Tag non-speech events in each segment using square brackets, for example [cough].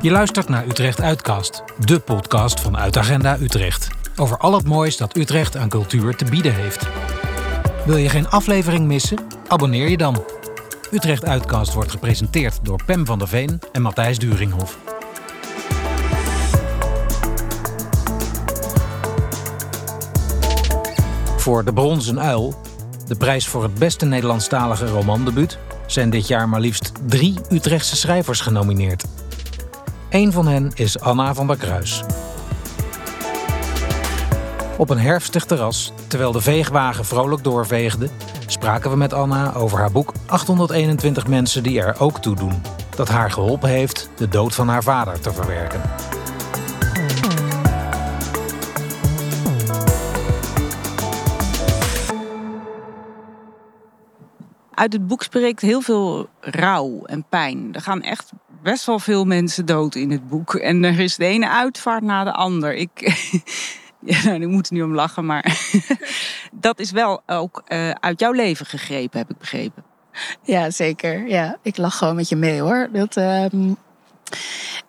Je luistert naar Utrecht Uitcast, de podcast van Uitagenda Utrecht. Over al het moois dat Utrecht aan cultuur te bieden heeft. Wil je geen aflevering missen? Abonneer je dan. Utrecht Uitcast wordt gepresenteerd door Pem van der Veen en Matthijs Duringhof. Voor De Bronzen Uil, de prijs voor het beste Nederlandstalige romandebuut, zijn dit jaar maar liefst drie Utrechtse schrijvers genomineerd. Een van hen is Anna van der Kruis. Op een herfstig terras, terwijl de veegwagen vrolijk doorveegde, spraken we met Anna over haar boek 821 mensen die er ook toe doen. Dat haar geholpen heeft de dood van haar vader te verwerken. Uit het boek spreekt heel veel rouw en pijn. Er gaan echt best wel veel mensen dood in het boek. En er is de ene uitvaart na de ander. Ik, [laughs] ja, nou, ik moet er nu om lachen, maar [laughs] dat is wel ook uh, uit jouw leven gegrepen, heb ik begrepen. Ja, zeker. Ja, ik lach gewoon met je mee hoor. Dat, um...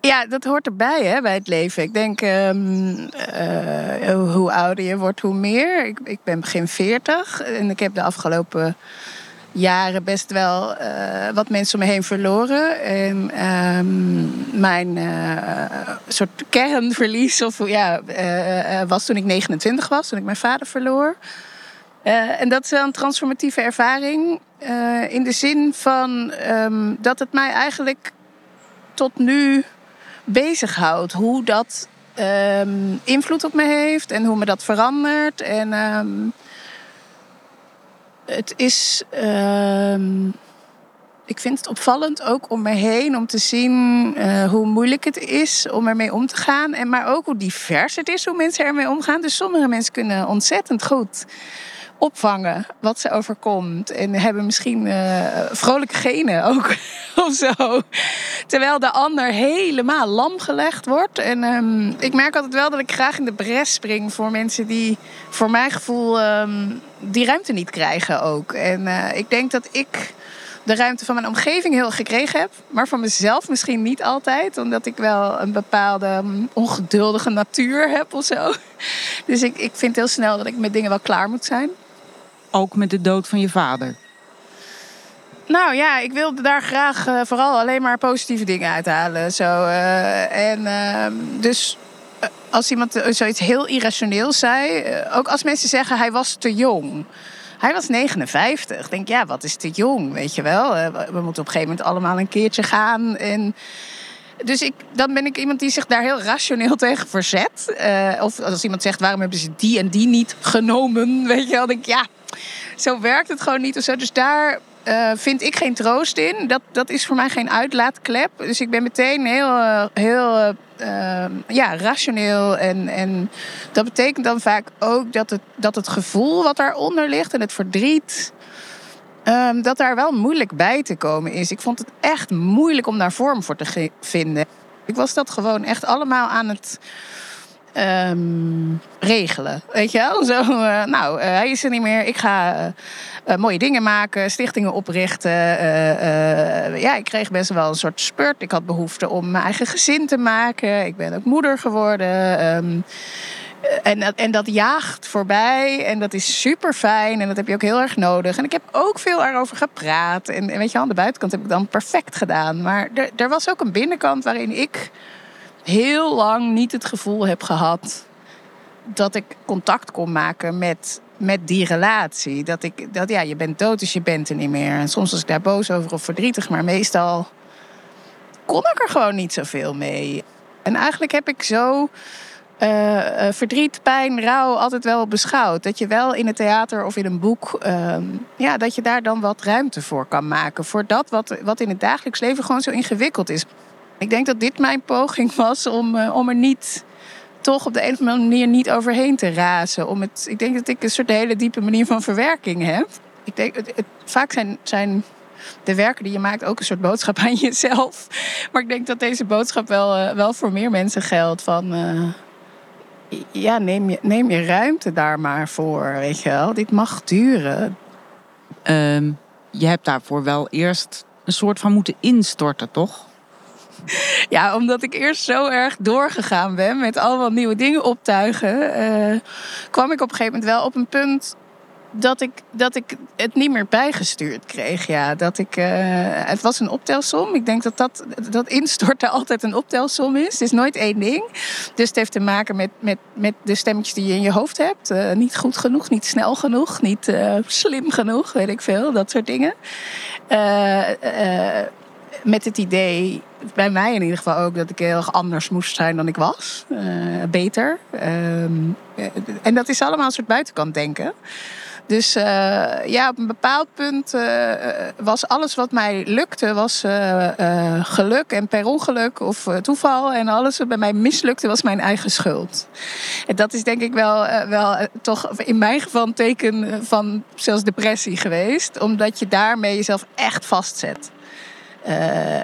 Ja, dat hoort erbij hè, bij het leven. Ik denk, um, uh, hoe ouder je wordt, hoe meer. Ik, ik ben begin 40 en ik heb de afgelopen jaren best wel uh, wat mensen om me heen verloren. En um, mijn uh, soort kernverlies of, ja, uh, was toen ik 29 was, toen ik mijn vader verloor. en dat is wel een transformatieve ervaring. in de zin van um, dat het mij eigenlijk tot nu bezighoudt. Hoe dat um, invloed op me heeft en hoe me dat verandert. En het is. Uh, ik vind het opvallend ook om me heen om te zien uh, hoe moeilijk het is om ermee om te gaan. En maar ook hoe divers het is hoe mensen ermee omgaan. Dus sommige mensen kunnen ontzettend goed opvangen wat ze overkomt. En hebben misschien uh, vrolijke genen ook [laughs] of zo. Terwijl de ander helemaal lam gelegd wordt. En um, ik merk altijd wel dat ik graag in de bres spring voor mensen die voor mijn gevoel um, die ruimte niet krijgen ook. En uh, ik denk dat ik de ruimte van mijn omgeving heel gekregen heb. Maar van mezelf misschien niet altijd. Omdat ik wel een bepaalde um, ongeduldige natuur heb of zo. [laughs] Dus ik, ik vind heel snel dat ik met dingen wel klaar moet zijn. Ook met de dood van je vader? Nou ja, ik wilde daar graag uh, vooral alleen maar positieve dingen uithalen. Zo. Uh, en uh, dus als iemand zoiets heel irrationeels zei, ook als mensen zeggen hij was te jong. Hij was 59. Ik denk, ja, wat is te jong, weet je wel? We moeten op een gegeven moment allemaal een keertje gaan. En dus ik, dan ben ik iemand die zich daar heel rationeel tegen verzet. Uh, of als iemand zegt, waarom hebben ze die en die niet genomen? [laughs] Weet je wel, denk ik, ja, zo werkt het gewoon niet of zo. Dus daar uh, vind ik geen troost in. Dat, dat is voor mij geen uitlaatklep. Dus ik ben meteen heel, heel uh, ja, rationeel. En, en dat betekent dan vaak ook dat het, dat het gevoel wat daaronder ligt en het verdriet. Um, dat daar wel moeilijk bij te komen is. Ik vond het echt moeilijk om daar vorm voor te vinden. Ik was dat gewoon echt allemaal aan het um, regelen. Weet je wel? [laughs] Zo, uh, nou, uh, hij is er niet meer. Ik ga uh, mooie dingen maken, stichtingen oprichten. ja, ik kreeg best wel een soort spurt. Ik had behoefte om mijn eigen gezin te maken. Ik ben ook moeder geworden. Um, en, en dat jaagt voorbij en dat is super fijn en dat heb je ook heel erg nodig. En ik heb ook veel erover gepraat. En, en weet je, aan de buitenkant heb ik dan perfect gedaan. Maar er, er was ook een binnenkant waarin ik heel lang niet het gevoel heb gehad dat ik contact kon maken met, met die relatie. Dat ik, dat ja, je bent dood, dus je bent er niet meer. En soms was ik daar boos over of verdrietig, maar meestal kon ik er gewoon niet zoveel mee. En eigenlijk heb ik zo uh, verdriet, pijn, rouw altijd wel beschouwd. Dat je wel in het theater of in een boek, uh, ja, dat je daar dan wat ruimte voor kan maken. Voor dat wat, wat in het dagelijks leven gewoon zo ingewikkeld is. Ik denk dat dit mijn poging was om, uh, om er niet toch op de een of andere manier niet overheen te razen. Om het, ik denk dat ik een soort hele diepe manier van verwerking heb. Ik denk, het, vaak zijn, zijn de werken die je maakt ook een soort boodschap aan jezelf. Maar ik denk dat deze boodschap wel, wel voor meer mensen geldt. Van, ja, neem je, neem je ruimte daar maar voor, weet je wel. Dit mag duren. Um, je hebt daarvoor wel eerst een soort van moeten instorten, toch? [laughs] Ja, omdat ik eerst zo erg doorgegaan ben met allemaal nieuwe dingen optuigen, eh, kwam ik op een gegeven moment wel op een punt dat ik, dat ik het niet meer bijgestuurd kreeg. Ja, dat ik, eh, het was een optelsom. Ik denk dat, dat dat instorten [laughs] altijd een optelsom is. Het is nooit één ding. Dus het heeft te maken met, met, met de stemmetjes die je in je hoofd hebt. Eh, niet goed genoeg, niet snel genoeg, niet uh, slim genoeg, weet ik veel. Dat soort dingen. met het idee, bij mij in ieder geval ook, dat ik heel erg anders moest zijn dan ik was. beter. Ehm, en dat is allemaal een soort buitenkant denken. Dus uh, ja, op een bepaald punt uh, was alles wat mij lukte, was geluk en per ongeluk of toeval. En alles wat bij mij mislukte, was mijn eigen schuld. En dat is denk ik wel, wel toch in mijn geval een teken van zelfs depressie geweest. Omdat je daarmee jezelf echt vastzet.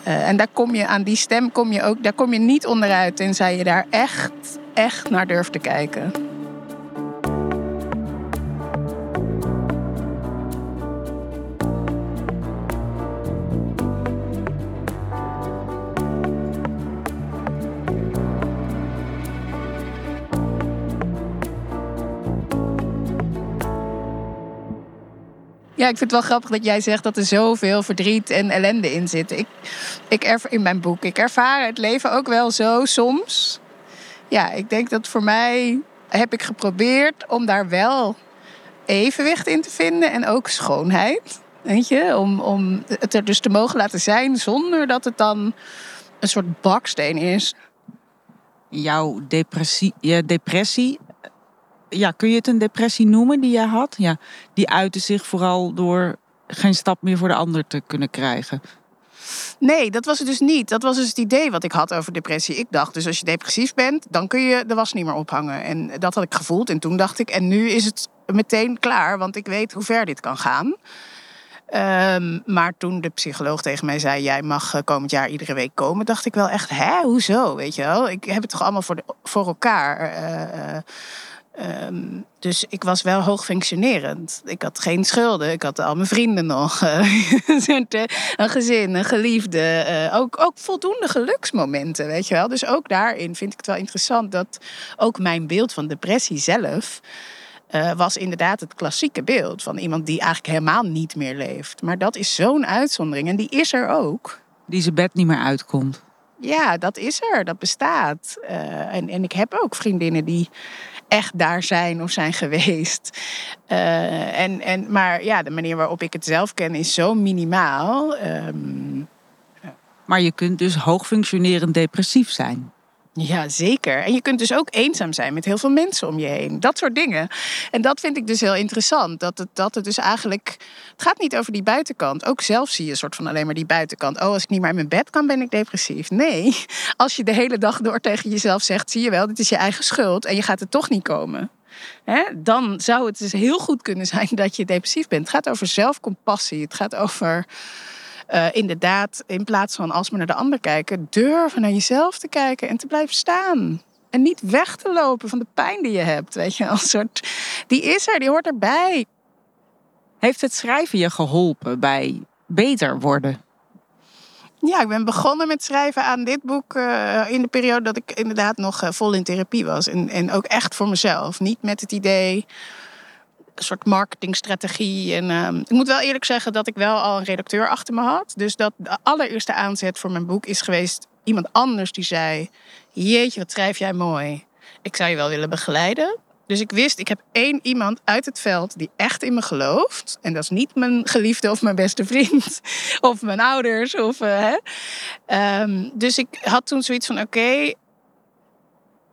en daar kom je aan die stem, kom je ook, daar kom je niet onderuit tenzij je daar echt, echt naar durft te kijken. Ja, ik vind het wel grappig dat jij zegt dat er zoveel verdriet en ellende in zit. Ik, ik ervaar in mijn boek. Ik ervaar het leven ook wel zo soms. Ja, ik denk dat voor mij heb ik geprobeerd om daar wel evenwicht in te vinden en ook schoonheid. Weet je, om, om het er dus te mogen laten zijn zonder dat het dan een soort baksteen is. Jouw depressie, je depressie ja, kun je het een depressie noemen die jij had? Ja, die uitte zich vooral door geen stap meer voor de ander te kunnen krijgen. Nee, dat was het dus niet. Dat was dus het idee wat ik had over depressie. Ik dacht dus als je depressief bent, dan kun je de was niet meer ophangen. En dat had ik gevoeld. En toen dacht ik, en nu is het meteen klaar, want ik weet hoe ver dit kan gaan. Um, maar toen de psycholoog tegen mij zei: Jij mag eh, komend jaar iedere week komen, dacht ik wel echt: Hè, hoezo? Weet je wel? Ik heb het toch allemaal voor, de, voor elkaar. Uh, Um, dus ik was wel hoog functionerend. Ik had geen schulden. Ik had al mijn vrienden nog. [laughs] een gezin, een geliefde. Uh, ook, ook voldoende geluksmomenten, weet je wel. Dus ook daarin vind ik het wel interessant dat ook mijn beeld van depressie zelf. Uh, was inderdaad het klassieke beeld van iemand die eigenlijk helemaal niet meer leeft. Maar dat is zo'n uitzondering en die is er ook. Die zijn bed niet meer uitkomt. Ja, dat is er. Dat bestaat. Uh, en, en ik heb ook vriendinnen die echt daar zijn of zijn geweest. Uh, en, en, maar ja, de manier waarop ik het zelf ken is zo minimaal. Um, maar je kunt dus hoogfunctionerend depressief zijn. Ja, zeker. En je kunt dus ook eenzaam zijn met heel veel mensen om je heen. Dat soort dingen. En dat vind ik dus heel interessant. Dat het, dat het dus eigenlijk. Het gaat niet over die buitenkant. Ook zelf zie je een soort van alleen maar die buitenkant. Oh, als ik niet meer in mijn bed kan, ben ik depressief. Nee, [laughs] als je de hele dag door tegen jezelf zegt: zie je wel, dit is je eigen schuld. En je gaat er toch niet komen. Hè? Dan zou het dus heel goed kunnen zijn [laughs] dat je depressief bent. Het gaat over zelfcompassie. Het gaat over uh, inderdaad, in plaats van als we naar de ander kijken, durven naar jezelf te kijken en te blijven staan. En niet weg te lopen van de pijn die je hebt. Weet je, als soort. Die is er, die hoort erbij. Heeft het schrijven je geholpen bij beter worden? Ja, ik ben begonnen met schrijven aan dit boek uh, in de periode dat ik inderdaad nog uh, vol in therapie was. En, en ook echt voor mezelf. Niet met het idee een soort marketingstrategie. En uh, ik moet wel eerlijk zeggen dat ik wel al een redacteur achter me had. Dus dat de allereerste aanzet voor mijn boek is geweest iemand anders die zei: Jeetje, wat schrijf jij mooi. Ik zou je wel willen begeleiden. Dus ik wist, ik heb één iemand uit het veld die echt in me gelooft. En dat is niet mijn geliefde of mijn beste vriend. [laughs] Of mijn ouders. Of, uh, hè. Um, dus ik had toen zoiets van: oké,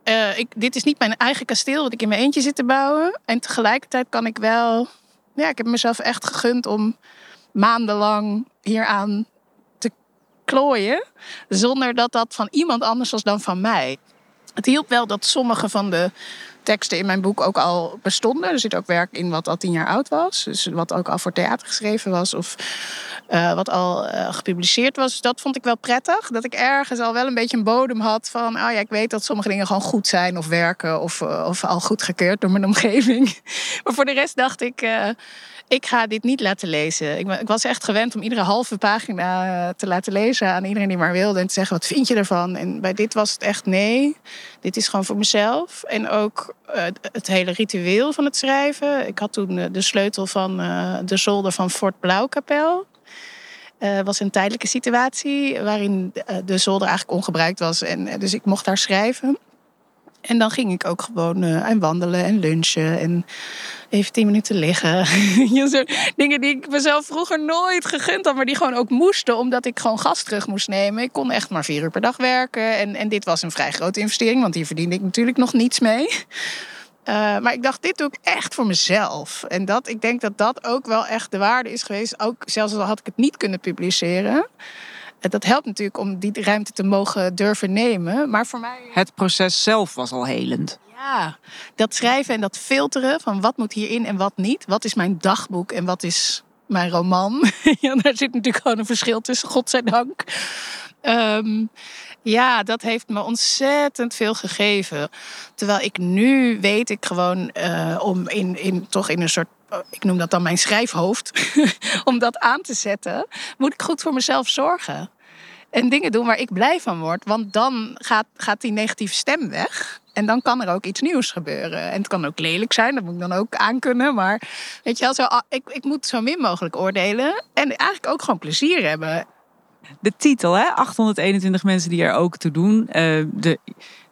uh, ik, dit is niet mijn eigen kasteel wat ik in mijn eentje zit te bouwen. En tegelijkertijd kan ik wel. Ja, ik heb mezelf echt gegund om maandenlang hieraan te klooien. Zonder dat dat van iemand anders was dan van mij. Het hielp wel dat sommige van de teksten in mijn boek ook al bestonden. Er zit ook werk in wat al tien jaar oud was. Dus wat ook al voor theater geschreven was. Of uh, wat al uh, gepubliceerd was. Dus dat vond ik wel prettig. Dat ik ergens al wel een beetje een bodem had van... oh ja, ik weet dat sommige dingen gewoon goed zijn of werken... of, uh, of al goedgekeurd door mijn omgeving. [laughs] maar voor de rest dacht ik ik ga dit niet laten lezen. Ik, ik, was echt gewend om iedere halve pagina eh, te laten lezen aan iedereen die maar wilde. En te zeggen, wat vind je ervan? En bij dit was het echt nee. Dit is gewoon voor mezelf. En ook uh, het hele ritueel van het schrijven. Ik had toen uh, de sleutel van uh, de zolder van Fort Blauwkapel. Het was een tijdelijke situatie waarin de zolder eigenlijk ongebruikt was. En, dus ik mocht daar schrijven. En dan ging ik ook gewoon uh, aan wandelen en lunchen en even tien minuten liggen. [laughs] Dingen die ik mezelf vroeger nooit gegund had, maar die gewoon ook moesten, omdat ik gewoon gas terug moest nemen. Ik kon echt maar vier uur per dag werken. En, en dit was een vrij grote investering, want hier verdiende ik natuurlijk nog niets mee. Uh, maar ik dacht, dit doe ik echt voor mezelf. En dat, ik denk dat dat ook wel echt de waarde is geweest. Ook zelfs al had ik het niet kunnen publiceren dat helpt natuurlijk om die ruimte te mogen durven nemen. Maar voor mij. Het proces zelf was al helend. Ja, dat schrijven en dat filteren van wat moet hierin en wat niet. Wat is mijn dagboek en wat is mijn roman? [laughs] ja, daar zit natuurlijk gewoon een verschil tussen, godzijdank. Um, ja, dat heeft me ontzettend veel gegeven. Terwijl ik nu weet ik gewoon uh, om in, in, toch in een soort ik noem dat dan mijn schrijfhoofd, [laughs] om dat aan te zetten, moet ik goed voor mezelf zorgen. En dingen doen waar ik blij van word. Want dan gaat, gaat die negatieve stem weg. En dan kan er ook iets nieuws gebeuren. En het kan ook lelijk zijn, dat moet ik dan ook aankunnen. Maar weet je wel, zo, ik, ik moet zo min mogelijk oordelen. En eigenlijk ook gewoon plezier hebben. De titel, hè? 821 mensen die er ook toe doen. Uh, de,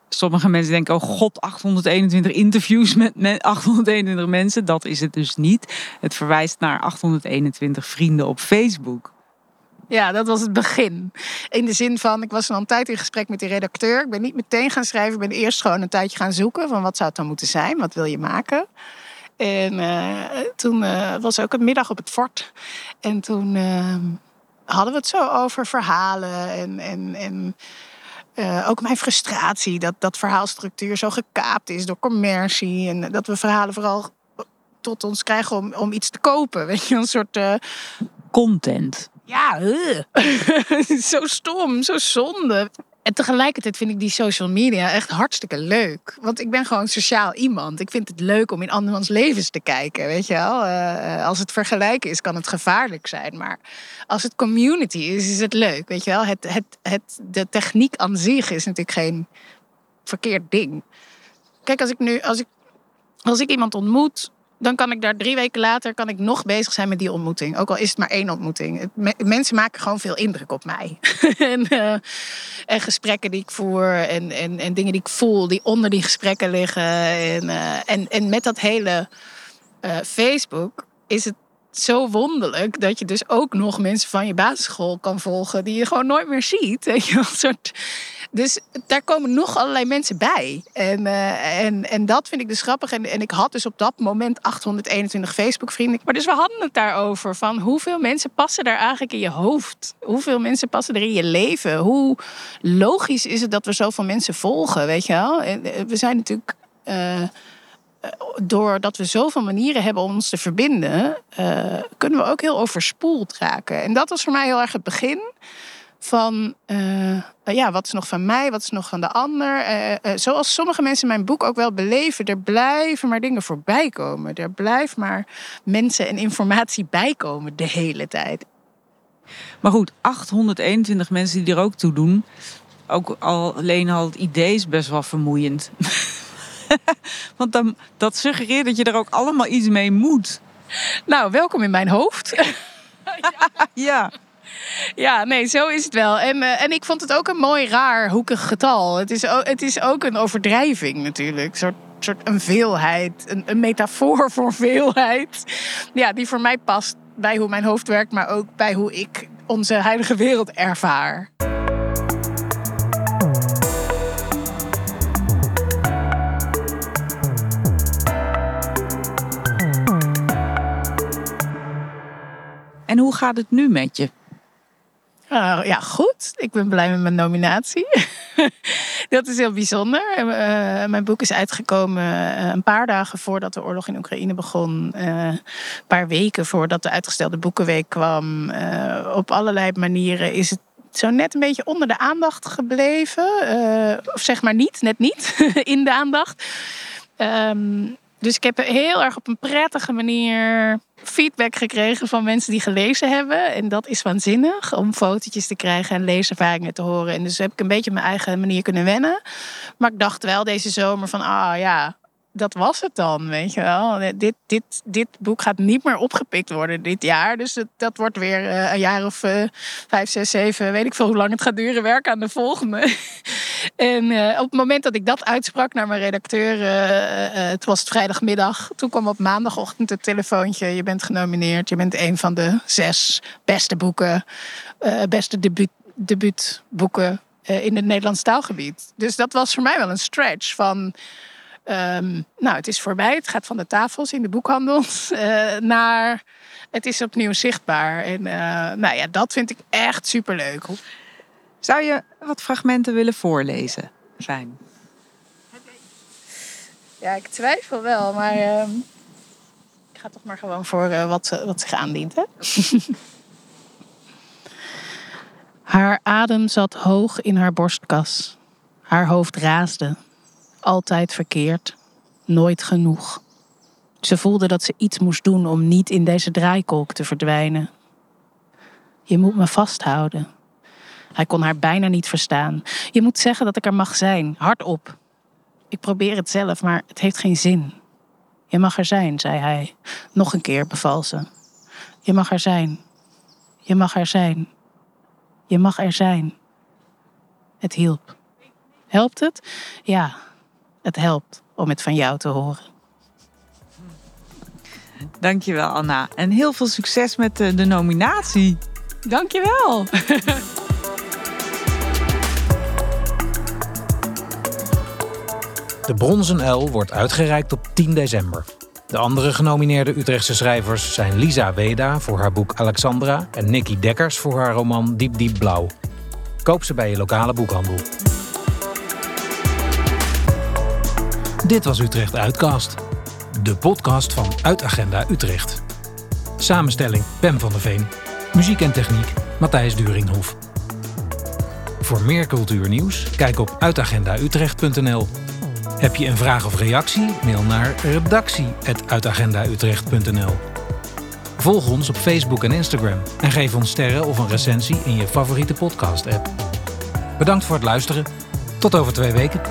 sommige mensen denken, oh god, 821 interviews met 821 [laughs] mensen. Dat is het dus niet. Het verwijst naar 821 vrienden op Facebook. Ja, dat was het begin. In de zin van, ik was al een tijd in gesprek met die redacteur. Ik ben niet meteen gaan schrijven. Ik ben eerst gewoon een tijdje gaan zoeken van wat zou het dan moeten zijn? Wat wil je maken? En uh, toen uh, was ook een middag op het fort. En toen uh, hadden we het zo over verhalen en... en, en uh, ook mijn frustratie dat dat verhaalstructuur zo gekaapt is door commercie. En dat we verhalen vooral tot ons krijgen om, om iets te kopen. [laughs] Weet je, een soort. Uh... Content. Ja, [laughs] zo stom, zo zonde. En tegelijkertijd vind ik die social media echt hartstikke leuk. Want ik ben gewoon sociaal iemand. Ik vind het leuk om in andermans levens te kijken. Weet je wel? Uh, als het vergelijken is, kan het gevaarlijk zijn. Maar als het community is, is het leuk. Weet je wel? Het, het, het, de techniek aan zich is natuurlijk geen verkeerd ding. Kijk, als ik nu, als ik, als ik iemand ontmoet dan kan ik daar drie weken later kan ik nog bezig zijn met die ontmoeting. Ook al is het maar één ontmoeting. mensen maken gewoon veel indruk op mij. [laughs] en, uh, en, gesprekken die ik voer en, en, en, dingen die ik voel, die onder die gesprekken liggen. En, uh, en, en met dat hele uh, Facebook is het zo wonderlijk dat je dus ook nog mensen van je basisschool kan volgen die je gewoon nooit meer ziet. [laughs] Weet je, dus daar komen nog allerlei mensen bij. En, uh, en, en dat vind ik dus grappig. En, en ik had dus op dat moment 821 Facebook-vrienden. Maar dus we hadden het daarover. Van hoeveel mensen passen daar eigenlijk in je hoofd? Hoeveel mensen passen er in je leven? Hoe logisch is het dat we zoveel mensen volgen? Weet je wel? Eh, we zijn natuurlijk. Uh, doordat we zoveel manieren hebben om ons te verbinden, uh, kunnen we ook heel overspoeld raken. En dat was voor mij heel erg het begin van uh, ja, wat is nog van mij, wat is nog van de ander. Zoals sommige mensen in mijn boek ook wel beleven, er blijven maar dingen voorbij komen. Er blijft maar mensen en informatie bijkomen de hele tijd. Maar goed, 821 mensen die er ook toe doen. Ook al, alleen al het idee is best wel vermoeiend. [laughs] [laughs] Want dan, dat suggereert dat je er ook allemaal iets mee moet. Nou, welkom in mijn hoofd. [laughs] ja. Ja, nee, zo is het wel. En, uh, en ik vond het ook een mooi raar hoekig getal. Het is ook, het is ook een overdrijving natuurlijk. Een soort, soort een veelheid, een, een metafoor [laughs] voor veelheid. Ja, die voor mij past bij hoe mijn hoofd werkt, maar ook bij hoe ik onze huidige wereld ervaar. En hoe gaat het nu met je? Uh, ja, goed. Ik ben blij met mijn nominatie. [laughs] dat is heel bijzonder. Uh, mijn boek is uitgekomen uh, een paar dagen voordat de oorlog in Oekraïne begon. Uh, een paar weken voordat de uitgestelde Boekenweek kwam. op allerlei manieren is het zo net een beetje onder de aandacht gebleven. of zeg maar niet, net niet [laughs] in de aandacht. Um, dus ik heb heel erg op een prettige manier feedback gekregen van mensen die gelezen hebben. En dat is waanzinnig om fotootjes te krijgen en leeservaringen te horen. En dus heb ik een beetje mijn eigen manier kunnen wennen. Maar ik dacht wel deze zomer van, ah ja, dat was het dan, weet je wel. Dit, dit, dit boek gaat niet meer opgepikt worden dit jaar. Dus dat wordt weer uh, een jaar of uh, vijf, zes, zeven, weet ik veel hoe lang het gaat duren, werken aan de volgende. [laughs] en op het moment dat ik dat uitsprak naar mijn redacteur, het was vrijdagmiddag. Toen kwam op maandagochtend het telefoontje. Je bent genomineerd, je bent een van de zes beste boeken, beste debuut, in het Nederlands taalgebied. Dus dat was voor mij wel een stretch van Um, nou, het is voorbij. Het gaat van de tafels in de boekhandels [laughs] uh, naar het is opnieuw zichtbaar. En uh, nou ja, dat vind ik echt superleuk. Zou je wat fragmenten willen voorlezen? Fijn. Ja, ik twijfel wel, maar uh, ik ga toch maar gewoon voor uh, wat, wat zich aandient. Hè? haar adem zat hoog in haar borstkas. Haar hoofd raasde altijd verkeerd, nooit genoeg. Ze voelde dat ze iets moest doen om niet in deze draaikolk te verdwijnen. Je moet me vasthouden. Hij kon haar bijna niet verstaan. Je moet zeggen dat ik er mag zijn, hardop. Ik probeer het zelf, maar het heeft geen zin. Je mag er zijn, zei hij. Nog een keer beval ze. Je mag er zijn. Je mag er zijn. Je mag er zijn. Het hielp. Helpt het? Ja, het helpt om het van jou te horen. Dankjewel, Anna. En heel veel succes met de, de nominatie. Dankjewel. [laughs] De Bronzen Uil wordt uitgereikt op 10 december. De andere genomineerde Utrechtse schrijvers zijn Lisa Weda voor haar boek Alexandra en Nicky Dekkers voor haar roman Diep Diep Blauw. Koop ze bij je lokale boekhandel. Dit was Utrecht Uitcast, de podcast van Uitagenda Utrecht. Samenstelling Pem van der Veen, muziek en techniek Matthijs Duringhof. Voor meer cultuurnieuws kijk op uitagendautrecht.nl. Heb je een vraag of reactie? Mail naar redactie@uitagendautrecht.nl. Volg ons op Facebook en Instagram en geef ons sterren of een recensie in je favoriete podcast-app. Bedankt voor het luisteren. Tot over twee weken.